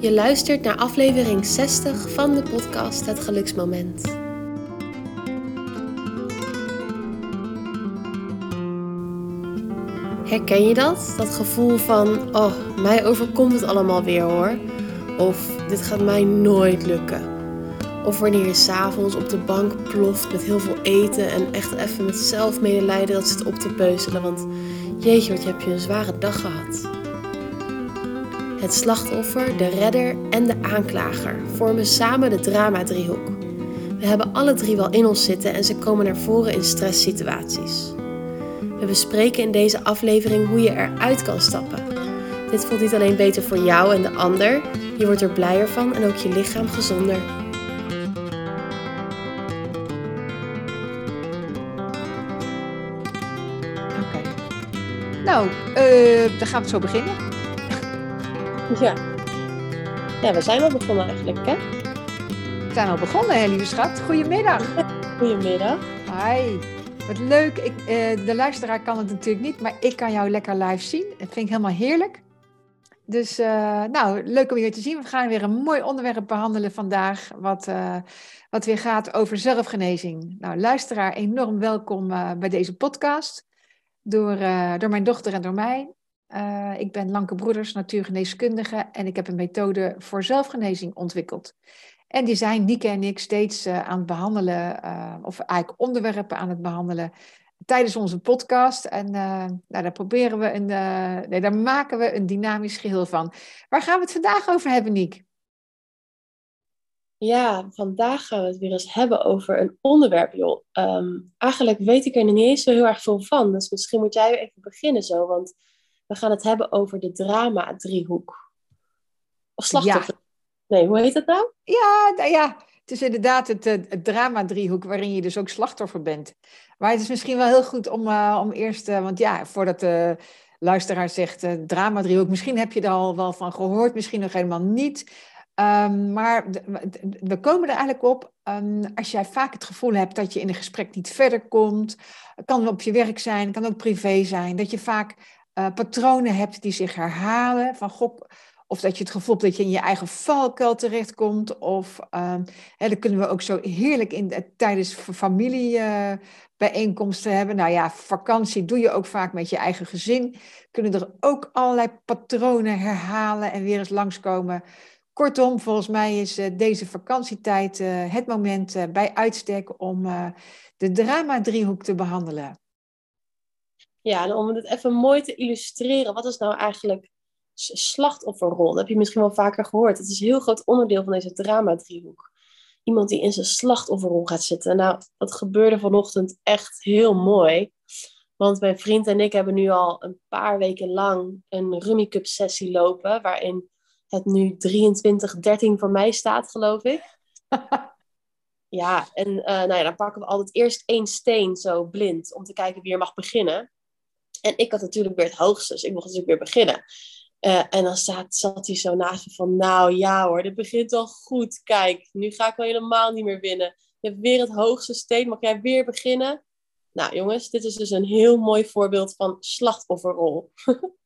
Je luistert naar aflevering 60 van de podcast Het Geluksmoment. Herken je dat? Dat gevoel van, oh, mij overkomt het allemaal weer hoor. Of dit gaat mij nooit lukken. Of wanneer je s'avonds op de bank ploft met heel veel eten en echt even met zelfmedelijden dat zit op te peuzelen. Want jeetje, wat heb je een zware dag gehad. Het slachtoffer, de redder en de aanklager vormen samen de drama-driehoek. We hebben alle drie wel in ons zitten en ze komen naar voren in stresssituaties. We bespreken in deze aflevering hoe je eruit kan stappen. Dit voelt niet alleen beter voor jou en de ander, je wordt er blijer van en ook je lichaam gezonder. Nou, eh, dan gaan we zo beginnen. Ja. Ja, we zijn al begonnen eigenlijk, hè? We zijn al begonnen, hè, lieve schat. Goedemiddag. Goedemiddag. Hi. Wat leuk. Ik, eh, de luisteraar kan het natuurlijk niet, maar ik kan jou lekker live zien. Dat vind ik helemaal heerlijk. Dus eh, nou, leuk om je te zien. We gaan weer een mooi onderwerp behandelen vandaag, wat, wat weer gaat over zelfgenezing. Nou, luisteraar, enorm welkom bij deze podcast. Door, eh, door mijn dochter en door mij. Eh, ik ben Lanke Broeders, natuurgeneeskundige en ik heb een methode voor zelfgenezing ontwikkeld. En die zijn Nieke en ik steeds eh, aan het behandelen, eh, of eigenlijk onderwerpen aan het behandelen tijdens onze podcast. En nou, daar proberen we een, nee, daar maken we een dynamisch geheel van. Waar gaan we het vandaag over hebben, Niek? Ja, vandaag gaan we het weer eens hebben over een onderwerp, joh. Ehm, eigenlijk weet ik er niet eens zo heel erg veel van. Dus misschien moet jij even beginnen zo, want we gaan het hebben over de drama-driehoek. Of slachtoffer. Nee, hoe heet dat nou? Ja, nou ja, het is inderdaad het, eh, het drama-driehoek waarin je dus ook slachtoffer bent. Maar het is misschien wel heel goed om, eh, om eerst, eh, want ja, voordat de luisteraar zegt eh, drama-driehoek, misschien heb je er al wel van gehoord, misschien nog helemaal niet. Ehm, maar we- komen er eigenlijk op, ehm, als jij vaak het gevoel hebt dat je in een gesprek niet verder komt, kan op je werk zijn, kan ook privé zijn, dat je vaak eh, patronen hebt die zich herhalen, van goh, of dat je het gevoel hebt dat je in je eigen valkuil terechtkomt. Of ehm dat kunnen we ook zo heerlijk in, de- tijdens familiebijeenkomsten hebben. Nou ja, vakantie doe je ook vaak met je eigen gezin. Kunnen er ook allerlei patronen herhalen en weer eens langskomen. Kortom, volgens mij is eh, deze vakantietijd eh, het moment eh, bij uitstek om de drama-driehoek te behandelen. Ja, en om het even mooi te illustreren, wat is nou eigenlijk slachtofferrol? Dat heb je misschien wel vaker gehoord. Het is een heel groot onderdeel van deze drama-driehoek. Iemand die in zijn slachtofferrol gaat zitten. Nou, dat gebeurde vanochtend echt heel mooi. Want mijn vriend en ik hebben nu al een paar weken lang een Rummy Cup sessie lopen. Waarin het nu 23-13 voor mij staat, geloof ik. Ja, en eh, nou ja, dan pakken we altijd eerst één steen zo blind. Om te kijken wie er mag beginnen. En ik had natuurlijk weer het hoogste, dus ik mocht natuurlijk weer beginnen. Eh, en dan zat, zat hij zo naast me van, nou ja hoor, dit begint al goed. Kijk, nu ga ik wel helemaal niet meer winnen. Je hebt weer het hoogste steen, mag jij weer beginnen? Nou jongens, dit is dus een heel mooi voorbeeld van slachtofferrol.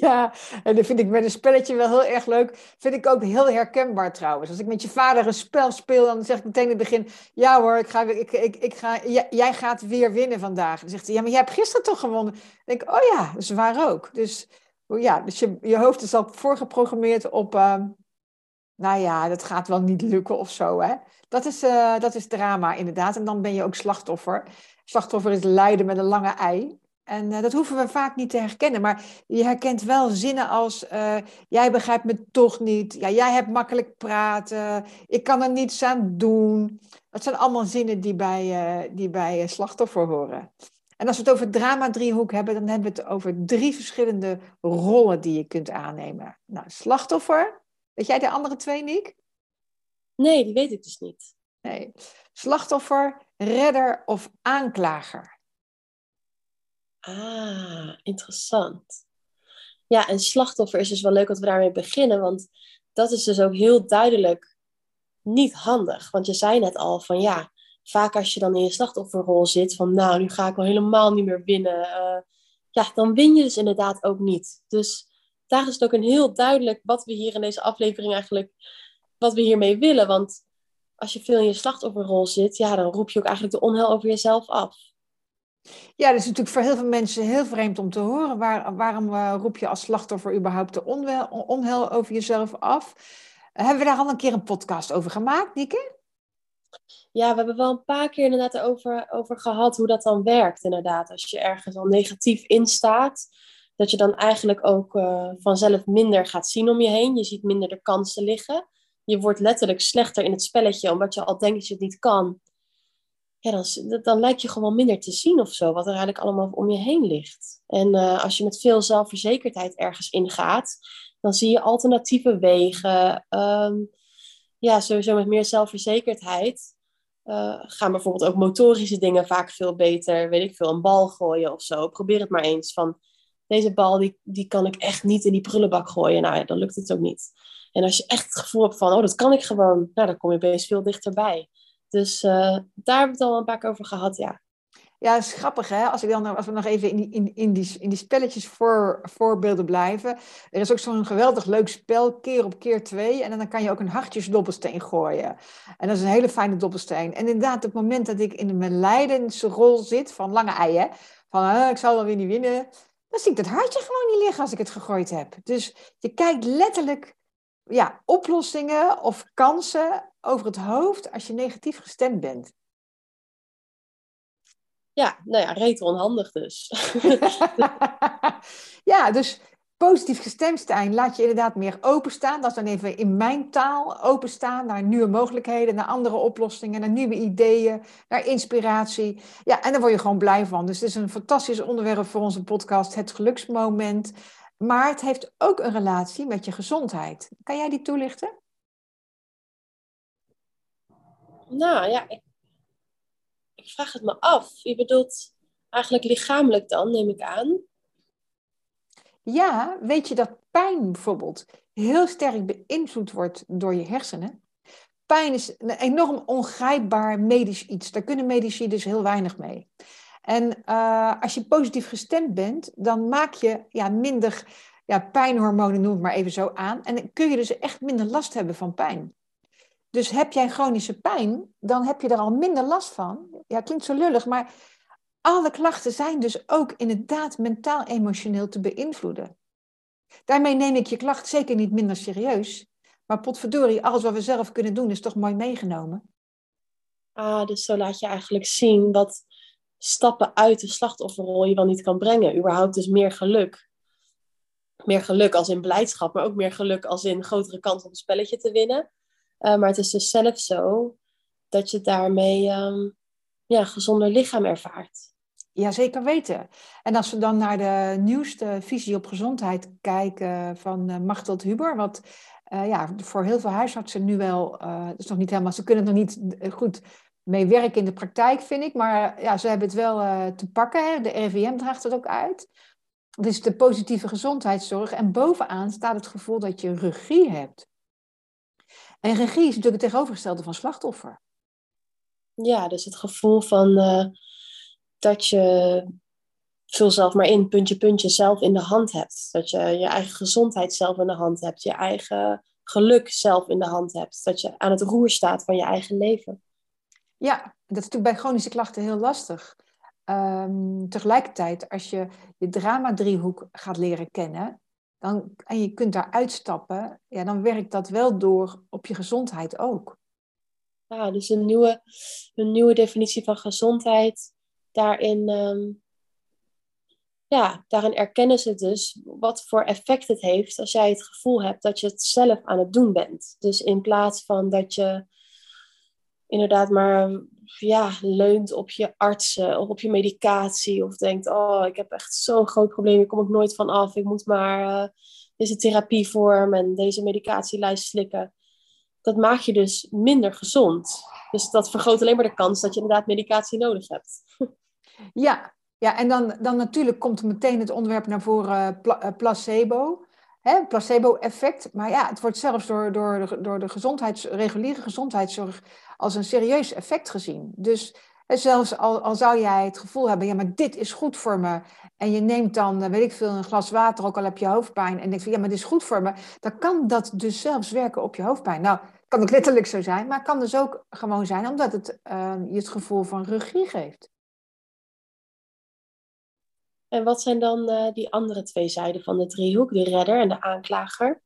Ja, en dat vind ik met een spelletje wel heel erg leuk. Vind ik ook heel herkenbaar trouwens. Als ik met je vader een spel speel, dan zeg ik meteen in het begin... Ja hoor, ik ga, ik, ik, ik ga, jij, gaat weer winnen vandaag. Dan zegt hij, ja, maar jij hebt gisteren toch gewonnen? Dan denk ik, oh ja, dat waar ook. Dus, ja, dus je, je hoofd is al voorgeprogrammeerd op... ehm, nou ja, dat gaat wel niet lukken of zo, hè. Dat is, eh, dat is drama inderdaad. En dan ben je ook slachtoffer. Slachtoffer is lijden met een lange ei. En eh, dat hoeven we vaak niet te herkennen. Maar je herkent wel zinnen als: eh, Jij begrijpt me toch niet. Ja, jij hebt makkelijk praten. Ik kan er niets aan doen. Dat zijn allemaal zinnen die bij, die bij slachtoffer horen. En als we het over drama-driehoek hebben, dan hebben we het over drie verschillende rollen die je kunt aannemen. Nou, slachtoffer. Weet jij de andere twee, Niek? Nee, die weet ik dus niet. Nee. Slachtoffer, redder of aanklager. Ah, interessant. Ja, en slachtoffer is dus wel leuk dat we daarmee beginnen, want dat is dus ook heel duidelijk niet handig. Want je zei net al van ja, vaak als je dan in je slachtofferrol zit van nou, nu ga ik wel helemaal niet meer winnen. Eh, ja, dan win je dus inderdaad ook niet. Dus daar is het ook een heel duidelijk wat we hier in deze aflevering eigenlijk, wat we hiermee willen. Want als je veel in je slachtofferrol zit, ja, dan roep je ook eigenlijk de onheil over jezelf af. Ja, dat is natuurlijk voor heel veel mensen heel vreemd om te horen. Waar, waarom uh, roep je als slachtoffer überhaupt de onwel, onheil over jezelf af? hebben we daar al een keer een podcast over gemaakt, Nieke? Ja, we hebben wel een paar keer inderdaad over, over gehad hoe dat dan werkt, inderdaad. Als je ergens al negatief in staat, dat je dan eigenlijk ook uh, vanzelf minder gaat zien om je heen. Je ziet minder de kansen liggen. Je wordt letterlijk slechter in het spelletje, omdat je al denkt dat je het niet kan. Ja, dan, dan lijkt je gewoon minder te zien of zo, wat er eigenlijk allemaal om je heen ligt. En uh, als je met veel zelfverzekerdheid ergens ingaat, dan zie je alternatieve wegen. Um, ja, sowieso met meer zelfverzekerdheid uh, gaan bijvoorbeeld ook motorische dingen vaak veel beter. Weet ik veel, een bal gooien of zo. Probeer het maar eens. Van deze bal, die, die kan ik echt niet in die prullenbak gooien. Nou ja, dan lukt het ook niet. En als je echt het gevoel hebt van, oh, dat kan ik gewoon. Nou, dan kom je opeens veel dichterbij. Dus uh, daar hebben we het al een paar keer over gehad, ja. Ja, dat is grappig hè. Als, ik dan, als we nog even in die, in, in die, in die spelletjes voor, voorbeelden blijven. Er is ook zo'n geweldig leuk spel, keer op keer twee. En dan kan je ook een hartjesdobbelsteen gooien. En dat is een hele fijne dobbelsteen. En inderdaad, het moment dat ik in mijn lijdensrol zit, van lange ei Van uh, ik zal wel weer niet winnen. Dan zie ik dat hartje gewoon niet liggen als ik het gegooid heb. Dus je kijkt letterlijk ja, oplossingen of kansen over het hoofd als je negatief gestemd bent. Ja, nou ja, reet onhandig dus. ja, dus positief gestemd zijn laat je inderdaad meer openstaan. Dat is dan even in mijn taal openstaan naar nieuwe mogelijkheden, naar andere oplossingen, naar nieuwe ideeën, naar inspiratie. Ja, en daar word je gewoon blij van. Dus het is een fantastisch onderwerp voor onze podcast, het geluksmoment. Maar het heeft ook een relatie met je gezondheid. Kan jij die toelichten? Nou ja, ik ik vraag het me af. Je bedoelt eigenlijk lichamelijk dan, neem ik aan? Ja, weet je dat pijn bijvoorbeeld heel sterk beïnvloed wordt door je hersenen? Pijn is een enorm ongrijpbaar medisch iets. Daar kunnen medici dus heel weinig mee. En uh, als je positief gestemd bent, dan maak je ja, minder ja, pijnhormonen, noem het maar even zo aan. En kun je dus echt minder last hebben van pijn. Dus heb jij chronische pijn, dan heb je er al minder last van. Ja, klinkt zo lullig, maar alle klachten zijn dus ook inderdaad mentaal-emotioneel te beïnvloeden. Daarmee neem ik je klacht zeker niet minder serieus. Maar potverdorie, alles wat we zelf kunnen doen is toch mooi meegenomen. Ah, dus zo laat je eigenlijk zien wat stappen uit de slachtofferrol je wel niet kan brengen. Überhaupt dus meer geluk. Meer geluk als in blijdschap, maar ook meer geluk als in grotere kans om een spelletje te winnen. Uh, maar het is dus zelf zo dat je daarmee um, ja, gezonder lichaam ervaart. Ja, zeker weten. En als we dan naar de nieuwste visie op gezondheid kijken van uh, Machteld Huber, wat uh, ja, voor heel veel huisartsen nu wel, dat is nog niet helemaal, ze kunnen er nog niet goed mee werken in de praktijk, vind ik, maar ja, ze hebben het wel te pakken. Hè. De RIVM draagt het ook uit. Is de positieve gezondheidszorg en bovenaan staat het gevoel dat je regie hebt. En regie is natuurlijk het tegenovergestelde van slachtoffer. Ja, dus het gevoel van dat je, vul zelf maar in, puntje, puntje, zelf in de hand hebt. Dat je je eigen gezondheid zelf in de hand hebt. Je eigen geluk zelf in de hand hebt. Dat je aan het roer staat van je eigen leven. Ja, dat is natuurlijk bij chronische klachten heel lastig. Um, tegelijkertijd, als je je drama-driehoek gaat leren kennen, dan, en je kunt daar uitstappen, ja, dan werkt dat wel door op je gezondheid ook. Ja, dus een nieuwe, een nieuwe definitie van gezondheid. Daarin, um, ja, daarin erkennen ze dus wat voor effect het heeft als jij het gevoel hebt dat je het zelf aan het doen bent. Dus in plaats van dat je inderdaad maar ja, leunt op je artsen of op je medicatie. Of denkt, oh, ik heb echt zo'n groot probleem, hier kom ik nooit van af. Ik moet maar uh, deze therapievorm en deze medicatielijst slikken. Dat maakt je dus minder gezond. Dus dat vergroot alleen maar de kans dat je inderdaad medicatie nodig hebt. Ja, ja en dan, dan natuurlijk komt meteen het onderwerp naar voren uh, placebo. Hè, placebo-effect. Maar ja, het wordt zelfs door, door, door de gezondheids, reguliere gezondheidszorg als een serieus effect gezien. Dus zelfs al, al zou jij het gevoel hebben, ja, maar dit is goed voor me. En je neemt dan, eh, weet ik veel, een glas water, ook al heb je hoofdpijn. En denkt van, ja, maar dit is goed voor me. Dan kan dat dus zelfs werken op je hoofdpijn. Nou, kan ook letterlijk zo zijn, maar kan dus ook gewoon zijn omdat het je het gevoel van regie geeft. En wat zijn dan uh, die andere twee zijden van de driehoek, de redder en de aanklager?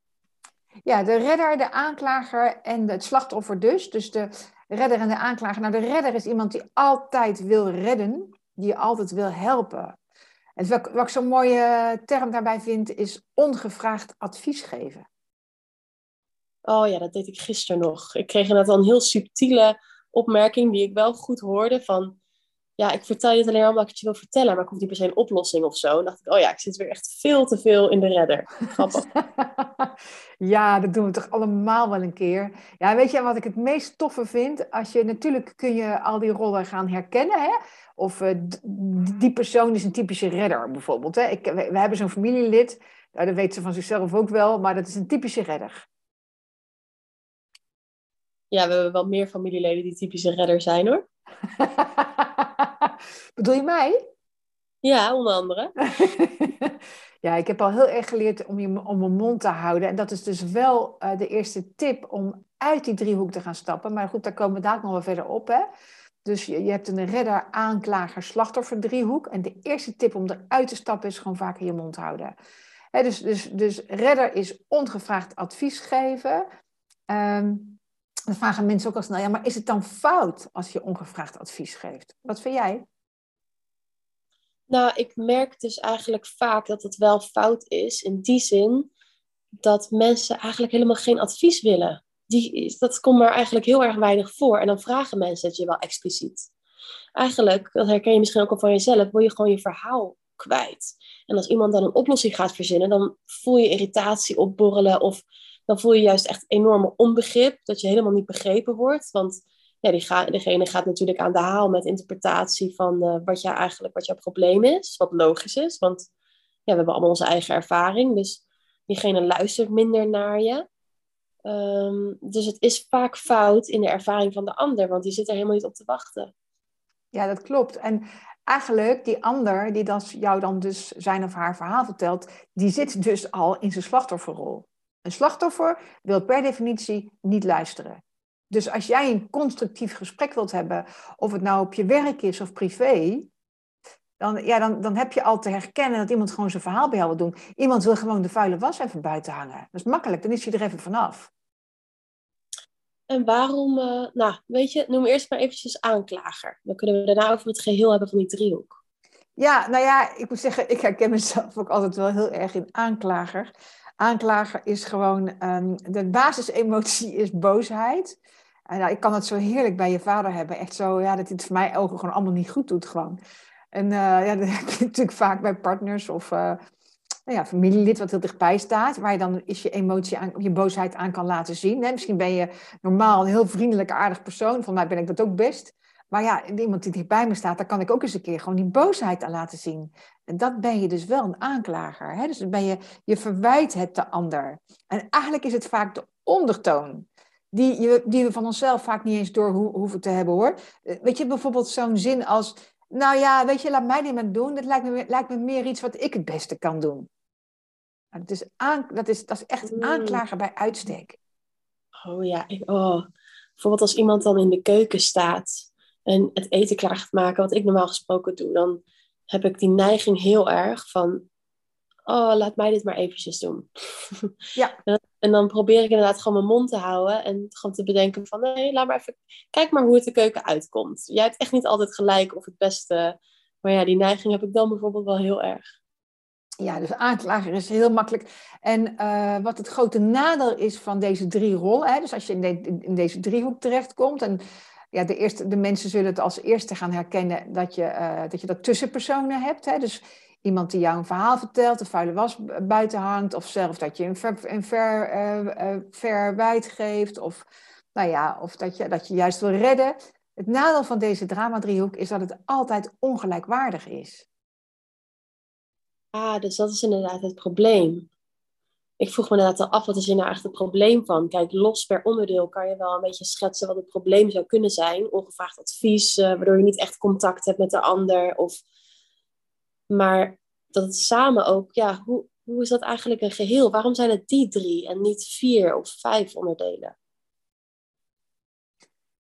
Ja, de redder, de aanklager en het slachtoffer dus. Dus de redder en de aanklager. Nou, de redder is iemand die altijd wil redden, die je altijd wil helpen. En wat, wat ik zo'n mooie term daarbij vind, is ongevraagd advies geven. Oh ja, dat deed ik gisteren nog. Ik kreeg inderdaad al een heel subtiele opmerking die ik wel goed hoorde van... Ja, ik vertel je het alleen maar omdat ik het je wil vertellen, maar ik hoef niet per se een oplossing of zo. En dacht ik, oh ja, ik zit weer echt veel te veel in de redder. Grappig. ja, dat doen we toch allemaal wel een keer. Ja, weet je wat ik het meest toffe vind? Als je, natuurlijk kun je al die rollen gaan herkennen, hè? Of uh, die persoon is een typische redder, bijvoorbeeld. Hè? Ik, we, we hebben zo'n familielid, nou, dat weet ze van zichzelf ook wel, maar dat is een typische redder ja, we hebben wel meer familieleden die typische redder zijn hoor. Bedoel je mij? Ja, onder andere. ja, ik heb al heel erg geleerd om, je, om mijn mond te houden. En dat is dus wel uh, de eerste tip om uit die driehoek te gaan stappen. Maar goed, daar komen we daar nog wel verder op. Hè? Dus je, je hebt een redder, aanklager, slachtoffer driehoek. En de eerste tip om eruit te stappen is gewoon vaker je mond houden. Hè, dus, dus, dus redder is ongevraagd advies geven. Um, dan vragen mensen ook al snel, ja, maar is het dan fout als je ongevraagd advies geeft? Wat vind jij? Nou, ik merk dus eigenlijk vaak dat het wel fout is. In die zin dat mensen eigenlijk helemaal geen advies willen. Die, dat komt maar eigenlijk heel erg weinig voor. En dan vragen mensen het je wel expliciet. Eigenlijk, dat herken je misschien ook al van jezelf, wil je gewoon je verhaal kwijt. En als iemand dan een oplossing gaat verzinnen, dan voel je irritatie opborrelen of dan voel je juist echt enorme onbegrip, dat je helemaal niet begrepen wordt. Want ja, die ga, degene gaat natuurlijk aan de haal met interpretatie van uh, wat, je eigenlijk, wat jouw probleem is, wat logisch is. Want ja, we hebben allemaal onze eigen ervaring, dus diegene luistert minder naar je. Um, dus het is vaak fout in de ervaring van de ander, want die zit er helemaal niet op te wachten. Ja, dat klopt. En eigenlijk, die ander die dan jou dan dus zijn of haar verhaal vertelt, die zit dus al in zijn slachtofferrol. Een slachtoffer wil per definitie niet luisteren. Dus als jij een constructief gesprek wilt hebben, of het nou op je werk is of privé, dan, ja, dan, dan heb je al te herkennen dat iemand gewoon zijn verhaal bij jou wil doen. Iemand wil gewoon de vuile was even buiten hangen. Dat is makkelijk, dan is hij er even vanaf. En waarom, uh, nou weet je, noem eerst maar eventjes aanklager. Dan kunnen we daarna over het geheel hebben van die driehoek. Ja, nou ja, ik moet zeggen, ik herken mezelf ook altijd wel heel erg in aanklager aanklager is gewoon, um, de basisemotie is boosheid. En nou, ik kan het zo heerlijk bij je vader hebben. Echt zo, ja, dat hij het voor mij ook gewoon allemaal niet goed doet gewoon. En uh, ja, dat heb je natuurlijk vaak bij partners of uh, nou ja, familielid wat heel dichtbij staat. Waar je dan is je emotie, aan, je boosheid aan kan laten zien. Misschien ben je normaal een heel vriendelijk, aardig persoon. Van mij ben ik dat ook best. Maar ja, iemand die dichtbij me staat, daar kan ik ook eens een keer gewoon die boosheid aan laten zien. En dat ben je dus wel een aanklager. Hè? Dus dan ben je, je verwijt het de ander. En eigenlijk is het vaak de ondertoon. Die, je, die we van onszelf vaak niet eens door hoeven te hebben hoor. Eh, weet je, bijvoorbeeld zo'n zin als. Nou ja, weet je, laat mij dit maar doen. Dat lijkt me, lijkt me meer iets wat ik het beste kan doen. Nou, dat, is aan, dat, is, dat is echt mm. aanklager bij uitstek. Oh ja, ik, oh. bijvoorbeeld als iemand dan in de keuken staat en het eten klaar gaat maken, wat ik normaal gesproken doe, dan heb ik die neiging heel erg van, oh, laat mij dit maar eventjes doen. Ja. en dan probeer ik inderdaad gewoon mijn mond te houden en gewoon te bedenken van, nee, laat maar even, kijk maar hoe het de keuken uitkomt. Jij hebt echt niet altijd gelijk of het beste, maar ja, die neiging heb ik dan bijvoorbeeld wel heel erg. Ja, dus aanklager is heel makkelijk. En uh, wat het grote nadeel is van deze drie rollen, hè, dus als je in, de, in deze driehoek terechtkomt, en ja, de, eerste, de mensen zullen het als eerste gaan herkennen dat je, uh, dat, je dat tussenpersonen hebt. Hè? Dus iemand die jou een verhaal vertelt, de vuile was buiten hangt, of zelf dat je een, ver, een ver, uh, verwijt geeft, of, nou ja, of dat, je, dat je juist wil redden. Het nadeel van deze drama-driehoek is dat het altijd ongelijkwaardig is. Ah, dus dat is inderdaad het probleem. Ik vroeg me inderdaad al af, wat is hier nou echt het probleem van? Kijk, los per onderdeel kan je wel een beetje schetsen wat het probleem zou kunnen zijn. Ongevraagd advies, uh, waardoor je niet echt contact hebt met de ander. Of... Maar dat samen ook, ja, hoe, hoe is dat eigenlijk een geheel? Waarom zijn het die drie en niet vier of vijf onderdelen?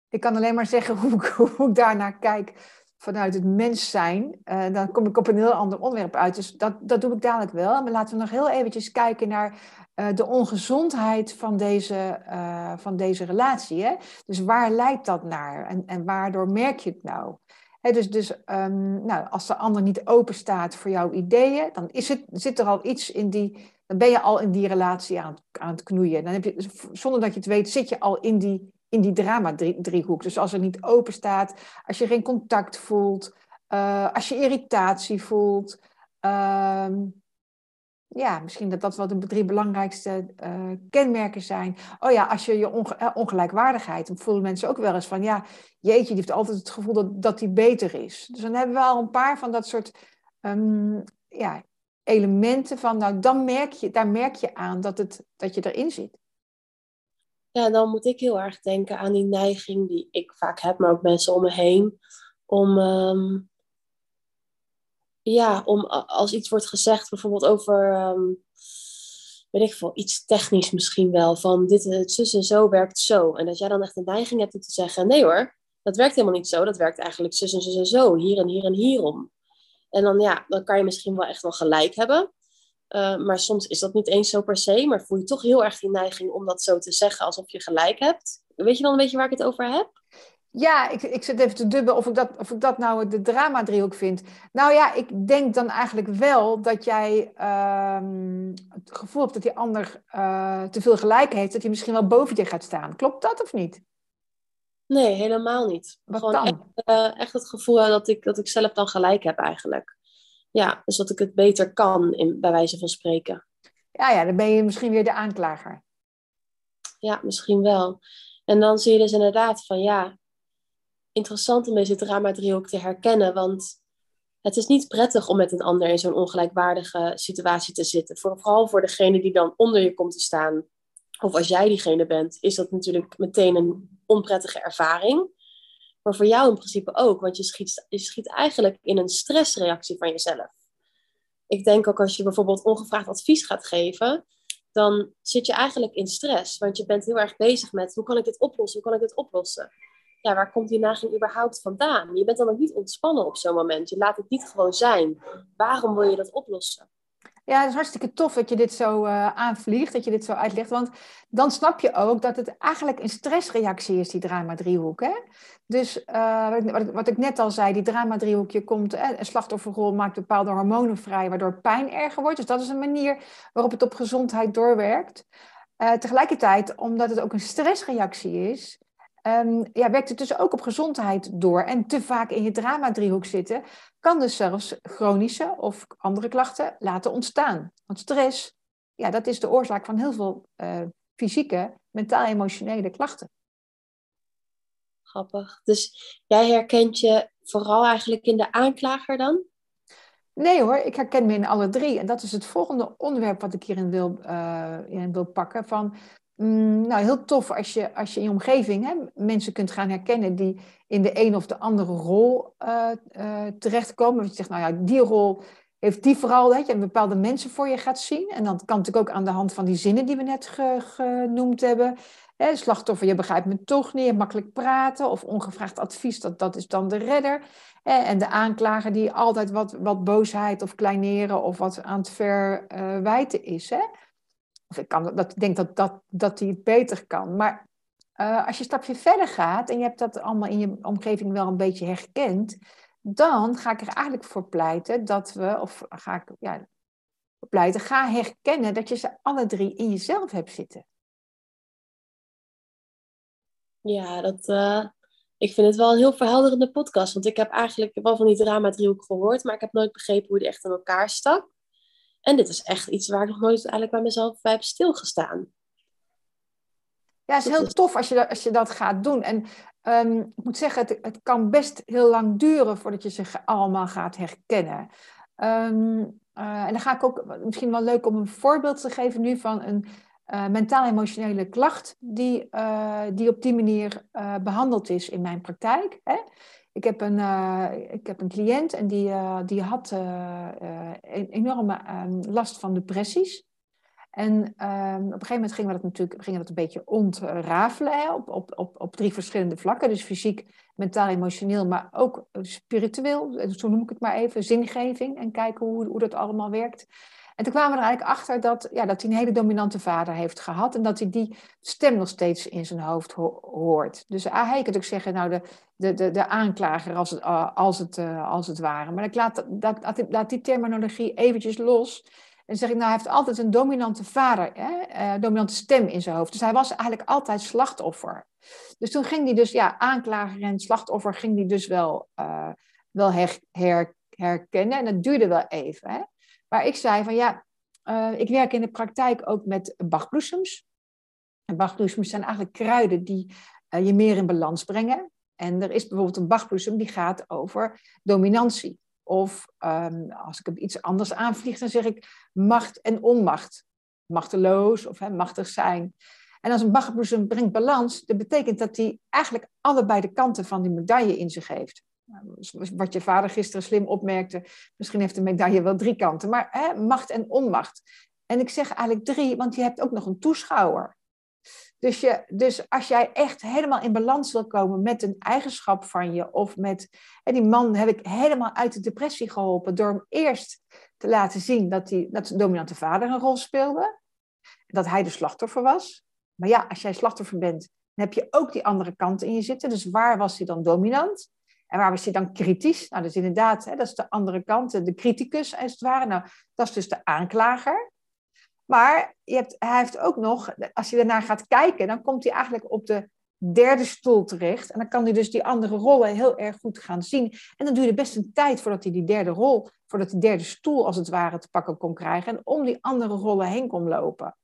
Ik kan alleen maar zeggen hoe hoe ik daarnaar kijk vanuit het mens zijn, uh, dan kom ik op een heel ander onderwerp uit. Dus dat, dat doe ik dadelijk wel. Maar laten we nog heel eventjes kijken naar uh, de ongezondheid van deze, uh, van deze relatie. Hè? Dus waar leidt dat naar en, en waardoor merk je het nou? Dus dus um, nou, als de ander niet open staat voor jouw ideeën, dan is het, zit er al iets in die. Dan ben je al in die relatie aan, aan het knoeien. Dan heb je, zonder dat je het weet, zit je al in die in die drama-driehoek. Dus als er niet open staat, als je geen contact voelt, uh, als je irritatie voelt. Uh, ja, misschien dat dat wel de drie belangrijkste uh, kenmerken zijn. Oh ja, als je je eh, ongelijkwaardigheid, dan voelen mensen ook wel eens van, ja, jeetje, die heeft altijd het gevoel dat, dat die beter is. Dus dan hebben we al een paar van dat soort um, ja, elementen van, nou, dan merk je, daar merk je aan dat, het, dat je erin zit ja, dan moet ik heel erg denken aan die neiging die ik vaak heb, maar ook mensen om me heen. Om, um, ja, om als iets wordt gezegd, bijvoorbeeld over, um, weet ik veel, iets technisch misschien wel, van dit, het zus en zo werkt zo. En dat jij dan echt een neiging hebt om te zeggen, nee hoor, dat werkt helemaal niet zo. Dat werkt eigenlijk zus en zus en zo, hier en hier en hierom. En dan ja, dan kan je misschien wel echt wel gelijk hebben. Uh, maar soms is dat niet eens zo per se, maar voel je toch heel erg die neiging om dat zo te zeggen alsof je gelijk hebt. Weet je dan een beetje waar ik het over heb? Ja, ik, ik zit even te dubben of ik dat, of ik dat nou de drama-driehoek vind. Nou ja, ik denk dan eigenlijk wel dat jij uh, het gevoel hebt dat die ander uh, te veel gelijk heeft, dat hij misschien wel boven je gaat staan. Klopt dat of niet? Nee, helemaal niet. Wat Gewoon dan? Echt, uh, echt het gevoel dat ik, dat ik zelf dan gelijk heb eigenlijk. Ja, dus dat ik het beter kan, in, bij wijze van spreken. Ja, ja, dan ben je misschien weer de aanklager. Ja, misschien wel. En dan zie je dus inderdaad van ja, interessant om deze drama-driehoek te herkennen. Want het is niet prettig om met een ander in zo'n ongelijkwaardige situatie te zitten. Vooral voor degene die dan onder je komt te staan. Of als jij diegene bent, is dat natuurlijk meteen een onprettige ervaring. Maar voor jou in principe ook, want je schiet, je schiet eigenlijk in een stressreactie van jezelf. Ik denk ook als je bijvoorbeeld ongevraagd advies gaat geven, dan zit je eigenlijk in stress. Want je bent heel erg bezig met hoe kan ik dit oplossen, hoe kan ik dit oplossen. Ja, waar komt die neiging überhaupt vandaan? Je bent dan ook niet ontspannen op zo'n moment. Je laat het niet gewoon zijn. Waarom wil je dat oplossen? Ja, het is hartstikke tof dat je dit zo uh, aanvliegt, dat je dit zo uitlegt. Want dan snap je ook dat het eigenlijk een stressreactie is, die drama-driehoek. Hè? Dus uh, wat, ik, wat, ik, net al zei, die drama-driehoekje komt, eh, een slachtofferrol maakt bepaalde hormonen vrij, waardoor pijn erger wordt. Dus dat is een manier waarop het op gezondheid doorwerkt. Tegelijkertijd, omdat het ook een stressreactie is, um, ja, werkt het dus ook op gezondheid door. En te vaak in je drama-driehoek zitten, kan dus zelfs chronische of andere klachten laten ontstaan. Want stress, ja, dat is de oorzaak van heel veel uh, fysieke, mentaal-emotionele klachten. Grappig. Dus jij herkent je vooral eigenlijk in de aanklager dan? Nee hoor, ik herken me in alle drie. En dat is het volgende onderwerp wat ik hierin wil, uh, in wil pakken. Van, mm, nou, heel tof als je, als je in je omgeving hè, mensen kunt gaan herkennen die in de een of de andere rol uh, uh, terechtkomen. Dat je zegt, nou ja, die rol heeft die vooral, dat je bepaalde mensen voor je gaat zien. En dat kan natuurlijk ook aan de hand van die zinnen die we net ge, genoemd hebben. Hè, slachtoffer, je begrijpt me toch niet, makkelijk praten of ongevraagd advies, dat, dat is dan de redder. En de aanklager die altijd wat, wat boosheid of kleineren of wat aan het verwijten is. Hè? Of ik, kan, dat, denk dat, dat, dat hij het beter kan. Maar uh, als je een stapje verder gaat en je hebt dat allemaal in je omgeving wel een beetje herkend, dan ga ik er eigenlijk voor pleiten dat we, of ga ik ja, pleiten, ga herkennen dat je ze alle drie in jezelf hebt zitten. Ja, dat, uh, ik vind het wel een heel verhelderende podcast. Want ik heb eigenlijk wel van die drama-driehoek gehoord, maar ik heb nooit begrepen hoe die echt in elkaar stak. En dit is echt iets waar ik nog nooit eigenlijk bij mezelf bij heb stilgestaan. Ja, het is heel tof als je dat, als je dat gaat doen. En um, ik moet zeggen, het, het kan best heel lang duren voordat je ze allemaal gaat herkennen. Um, en dan ga ik ook, misschien wel leuk om een voorbeeld te geven nu van een mentaal-emotionele klacht die, die op die manier behandeld is in mijn praktijk. Hè? Ik heb een, ik heb een cliënt en die, die had een enorme ehm, last van depressies. En ehm, op een gegeven moment gingen we dat natuurlijk gingen dat een beetje ontrafelen op, op, op, op drie verschillende vlakken. Dus fysiek, mentaal, emotioneel, maar ook spiritueel. Zo noem ik het maar even, zingeving. En kijken hoe, hoe dat allemaal werkt. En toen kwamen we er eigenlijk achter dat, ja, dat hij een hele dominante vader heeft gehad. En dat hij die stem nog steeds in zijn hoofd hoort. Dus ah, hij kan ook zeggen, nou, de, de, de, de aanklager als het, als, het, uh, als het ware. Maar ik laat, dat, laat die terminologie eventjes los. En zeg ik, nou, hij heeft altijd een dominante vader, hè? Uh, dominante stem in zijn hoofd. Dus hij was eigenlijk altijd slachtoffer. Dus toen ging hij dus, ja, aanklager en slachtoffer ging hij dus wel, wel her, her, herkennen. En dat duurde wel even. Hè? Maar ik zei van, ja, uh, ik werk in de praktijk ook met bachbloesems. En bachbloesems zijn eigenlijk kruiden die je meer in balans brengen. En er is bijvoorbeeld een bachbloesem die gaat over dominantie. Of um, als ik iets anders aanvlieg, dan zeg ik macht en onmacht. Machteloos of machtig zijn. En als een bachbloesem brengt balans, dat betekent dat hij eigenlijk allebei de kanten van die medaille in zich heeft. Nou, wat je vader gisteren slim opmerkte, misschien heeft de medaille wel drie kanten, maar hè, macht en onmacht. En ik zeg eigenlijk drie, want je hebt ook nog een toeschouwer. Dus, je, dus als jij echt helemaal in balans wil komen met een eigenschap van je, of met. En die man heb ik helemaal uit de depressie geholpen door hem eerst te laten zien dat, hij, dat zijn dominante vader een rol speelde. Dat hij de slachtoffer was. Maar ja, als jij slachtoffer bent, dan heb je ook die andere kant in je zitten. Dus waar was hij dan dominant? En waar was hij dan kritisch? Nou, dat is inderdaad, hè, dat is de andere kant, de criticus als het ware. Nou, dat is dus de aanklager. Maar je hebt, hij heeft ook nog, als je daarnaar gaat kijken, dan komt hij eigenlijk op de derde stoel terecht. En dan kan hij dus die andere rollen heel erg goed gaan zien. En dan duurde best een tijd voordat hij die derde rol, voordat die derde stoel als het ware te pakken kon krijgen. En om die andere rollen heen kon lopen.